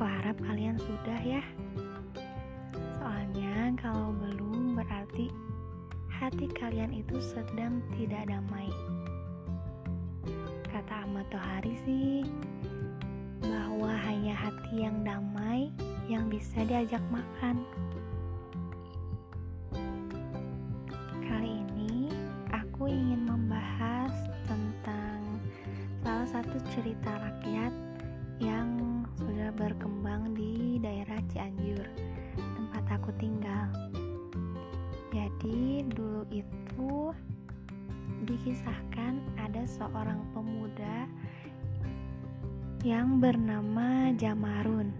Aku harap kalian sudah ya. Soalnya kalau belum berarti hati kalian itu sedang tidak damai. Kata Ahmad Tohari sih, bahwa hanya hati yang damai yang bisa diajak makan. Dikisahkan ada seorang pemuda yang bernama Jamarun.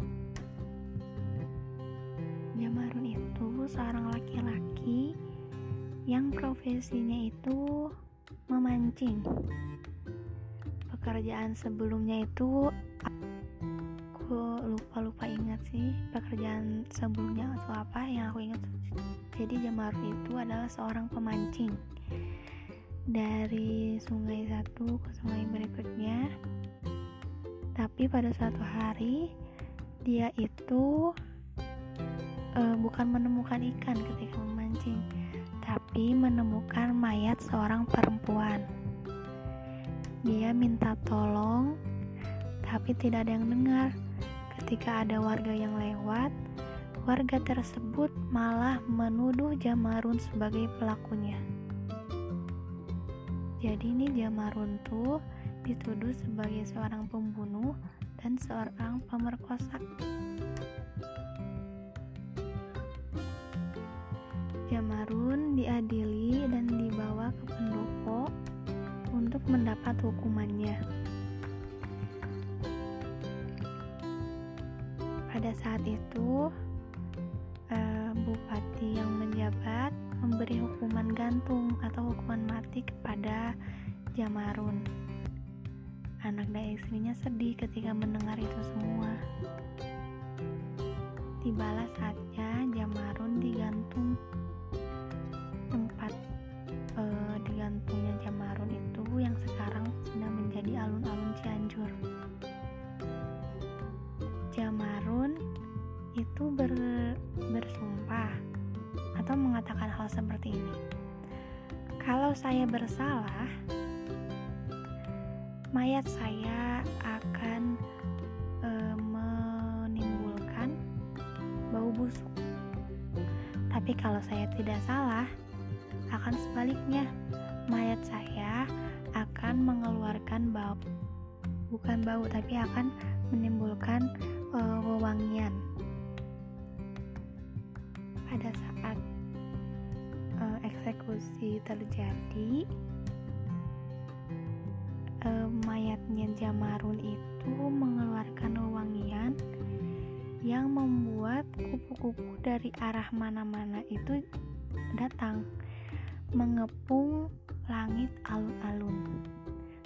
Jamarun itu seorang laki-laki yang profesinya itu memancing. Pekerjaan sebelumnya itu aku lupa-lupa ingat sih pekerjaan sebelumnya atau apa yang aku ingat. Jadi Jamarun itu adalah seorang pemancing dari sungai satu ke sungai berikutnya. Tapi pada suatu hari dia itu uh, bukan menemukan ikan ketika memancing tapi menemukan mayat seorang perempuan. Dia minta tolong tapi tidak ada yang dengar. Ketika ada warga yang lewat warga tersebut malah menuduh Jamarun sebagai pelakunya jadi ini Jamarun tuh dituduh sebagai seorang pembunuh dan seorang pemerkosa. Jamarun diadili dan dibawa ke pendopo untuk mendapat hukumannya. Pada saat itu, uh, bupati yang menjabat memberi hukuman gantung atau hukuman mati kepada Jamarun. Anak dan istrinya sedih ketika mendengar itu semua. Tibalah saatnya Jamarun digantung. Kalau saya bersalah, mayat saya akan e, menimbulkan bau busuk. Tapi kalau saya tidak salah, akan sebaliknya, mayat saya akan mengeluarkan bau, bukan bau, tapi akan menimbulkan e, wewangian. Eksekusi terjadi, uh, mayatnya Jamarun itu mengeluarkan wewangian yang membuat kupu-kupu dari arah mana-mana itu datang mengepung langit alun-alun.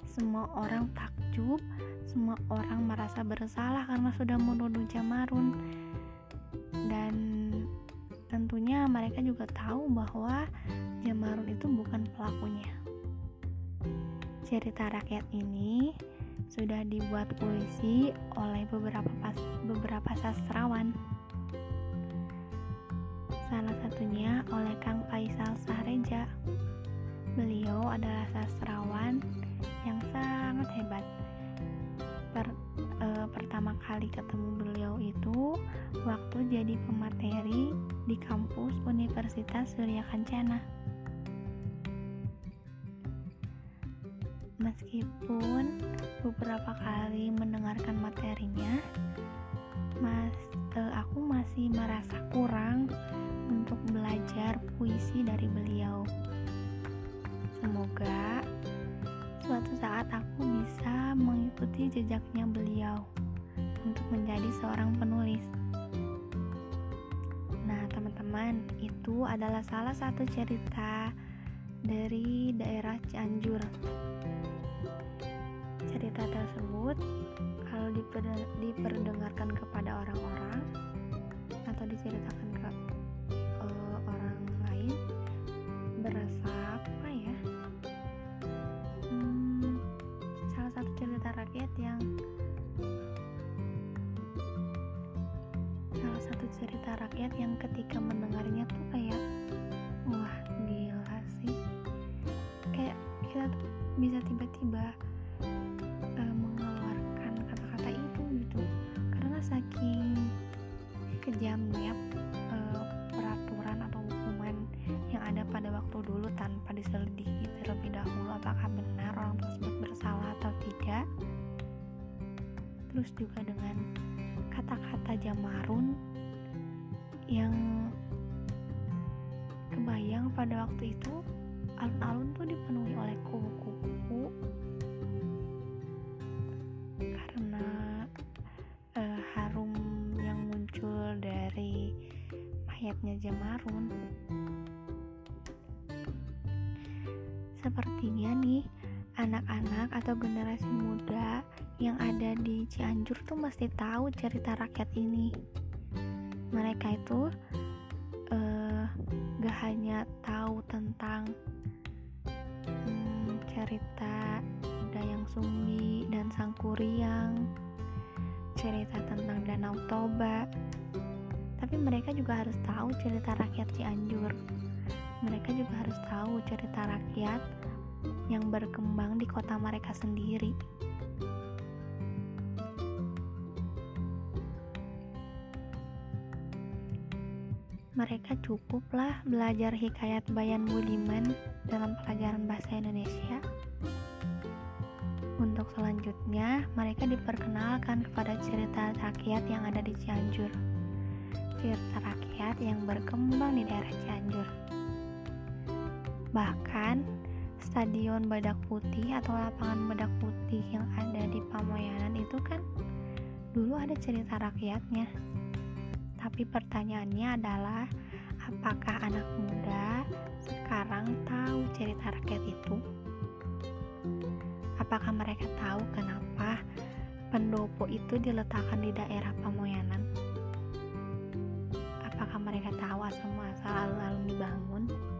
Semua orang takjub, semua orang merasa bersalah karena sudah menuduh Jamarun. Dan tentunya mereka juga tahu bahwa Jamarun itu bukan pelakunya. Cerita rakyat ini sudah dibuat puisi oleh beberapa pas, beberapa sastrawan. Salah satunya oleh Kang Faisal Sahreja. Beliau adalah sastrawan yang sangat hebat. Per, e, pertama kali ketemu beliau itu waktu jadi pemateri di kampus Universitas Surya Kencana. Meskipun beberapa kali mendengarkan materinya mas uh, aku masih merasa kurang untuk belajar puisi dari beliau. Semoga suatu saat aku bisa mengikuti jejaknya beliau untuk menjadi seorang penulis. Nah teman-teman itu adalah salah satu cerita dari daerah Cianjur cerita tersebut kalau diperdengarkan kepada orang-orang atau diceritakan ke uh, orang lain berasa apa ya? Hmm, salah satu cerita rakyat yang satu cerita rakyat yang ketika mendengarnya terus juga dengan kata-kata Jamarun yang kebayang pada waktu itu alun-alun tuh dipenuhi oleh kupu-kupu karena uh, harum yang muncul dari mayatnya Jamarun. Sepertinya nih anak-anak atau generasi muda yang ada di Cianjur tuh mesti tahu cerita rakyat ini. Mereka itu uh, gak hanya tahu tentang hmm, cerita Dayang Sumbi dan Sangkuriang, cerita tentang Danau Toba, tapi mereka juga harus tahu cerita rakyat Cianjur. Mereka juga harus tahu cerita rakyat yang berkembang di kota mereka sendiri. mereka cukuplah belajar hikayat Bayan Budiman dalam pelajaran bahasa Indonesia. Untuk selanjutnya, mereka diperkenalkan kepada cerita rakyat yang ada di Cianjur. Cerita rakyat yang berkembang di daerah Cianjur. Bahkan, Stadion Badak Putih atau lapangan Badak Putih yang ada di Pamoyanan itu kan dulu ada cerita rakyatnya tapi pertanyaannya adalah, apakah anak muda sekarang tahu cerita rakyat itu? Apakah mereka tahu kenapa pendopo itu diletakkan di daerah Pamoyanan? Apakah mereka tahu asal muasal alun-alun dibangun?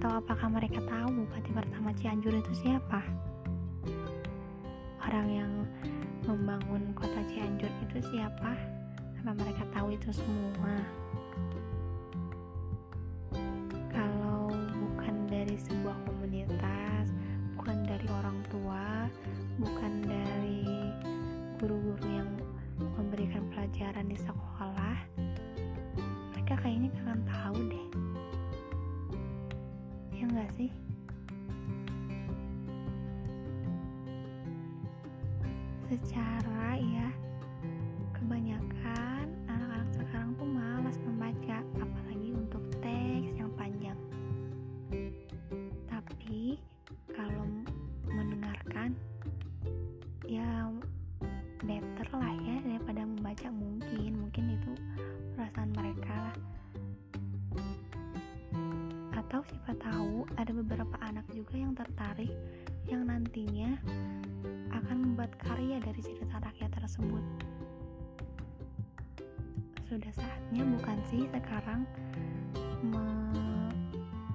Atau apakah mereka tahu bupati pertama Cianjur itu siapa? Orang yang membangun kota Cianjur itu siapa? apa mereka tahu itu semua kalau bukan dari sebuah komunitas bukan dari orang tua bukan dari guru-guru yang memberikan pelajaran di sekolah mereka kayaknya akan tahu secara ya. Kebanyakan anak-anak sekarang tuh malas membaca apalagi untuk teks yang panjang. Tapi kalau mendengarkan ya better lah ya daripada membaca. Mungkin mungkin itu perasaan mereka lah. Atau siapa tahu ada beberapa anak juga yang tertarik yang nantinya akan membuat karya dari cerita rakyat tersebut. Sudah saatnya bukan sih sekarang me,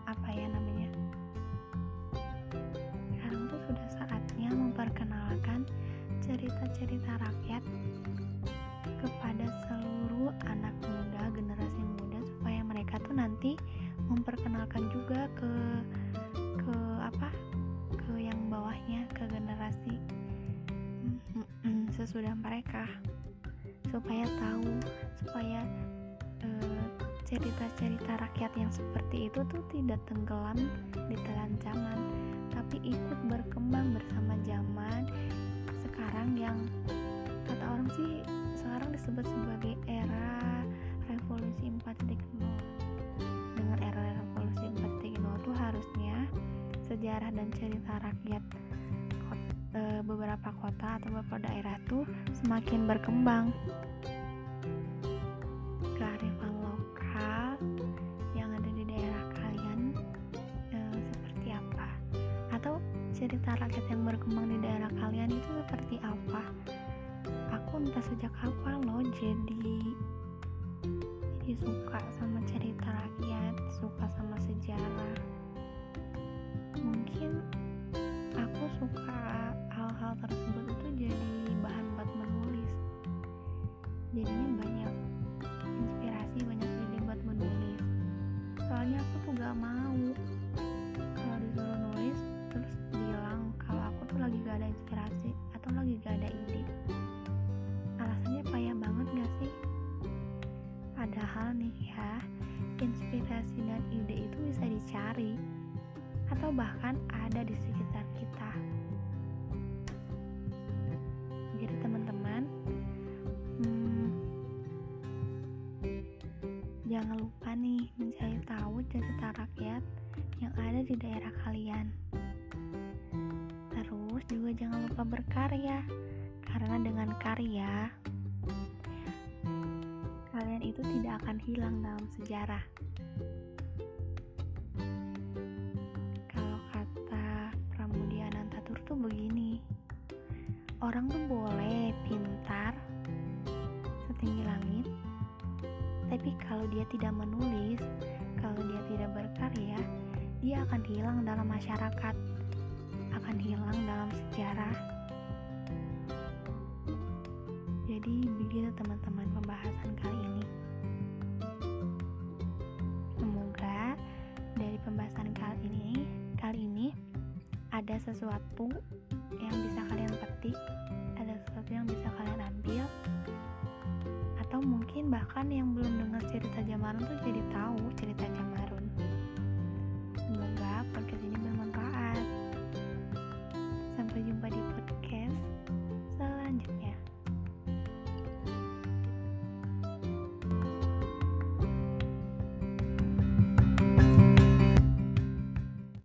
apa ya namanya? Sekarang tuh sudah saatnya memperkenalkan cerita-cerita rakyat kepada seluruh anak muda generasi muda supaya mereka tuh nanti memperkenalkan juga ke bawahnya ke generasi sesudah mereka. Supaya tahu supaya eh, cerita-cerita uh, rakyat yang seperti itu tuh tidak tenggelam di telan zaman tapi ikut berkembang bersama zaman. Sekarang yang kata orang sih sekarang disebut sebagai era revolusi 4.0 dengan era revolusi 4.0 itu harusnya sejarah dan cerita rakyat beberapa kota atau beberapa daerah tuh semakin berkembang. Kearifan lokal yang ada di daerah kalian e, seperti apa? Atau cerita rakyat yang berkembang di daerah kalian itu seperti apa? Aku entah sejak kapan loh jadi jadi suka sama cerita rakyat suka sama sejarah. Mungkin aku suka hal tersebut itu jadi bahan buat menulis. Jadinya banyak inspirasi banyak ide buat menulis. Soalnya aku tuh gak mau kalau disuruh nulis terus bilang kalau aku tuh lagi gak ada inspirasi atau lagi gak ada ide. Alasannya payah banget gak sih? Padahal nih ya inspirasi dan ide itu bisa dicari atau bahkan ada di sekitar kita. Nih mencari tahu cerita rakyat yang ada di daerah kalian terus juga jangan lupa berkarya karena dengan karya kalian itu tidak akan hilang dalam sejarah. Kalau kata Pramudia Anantatur tuh begini, orang tuh boleh kalau dia tidak menulis, kalau dia tidak berkarya, dia akan hilang dalam masyarakat, akan hilang dalam sejarah. Jadi begitu teman-teman pembahasan kali ini. Semoga dari pembahasan kali ini kali ini ada sesuatu yang bisa mungkin bahkan yang belum dengar cerita Jamarun tuh jadi tahu cerita Jamarun. Semoga podcast ini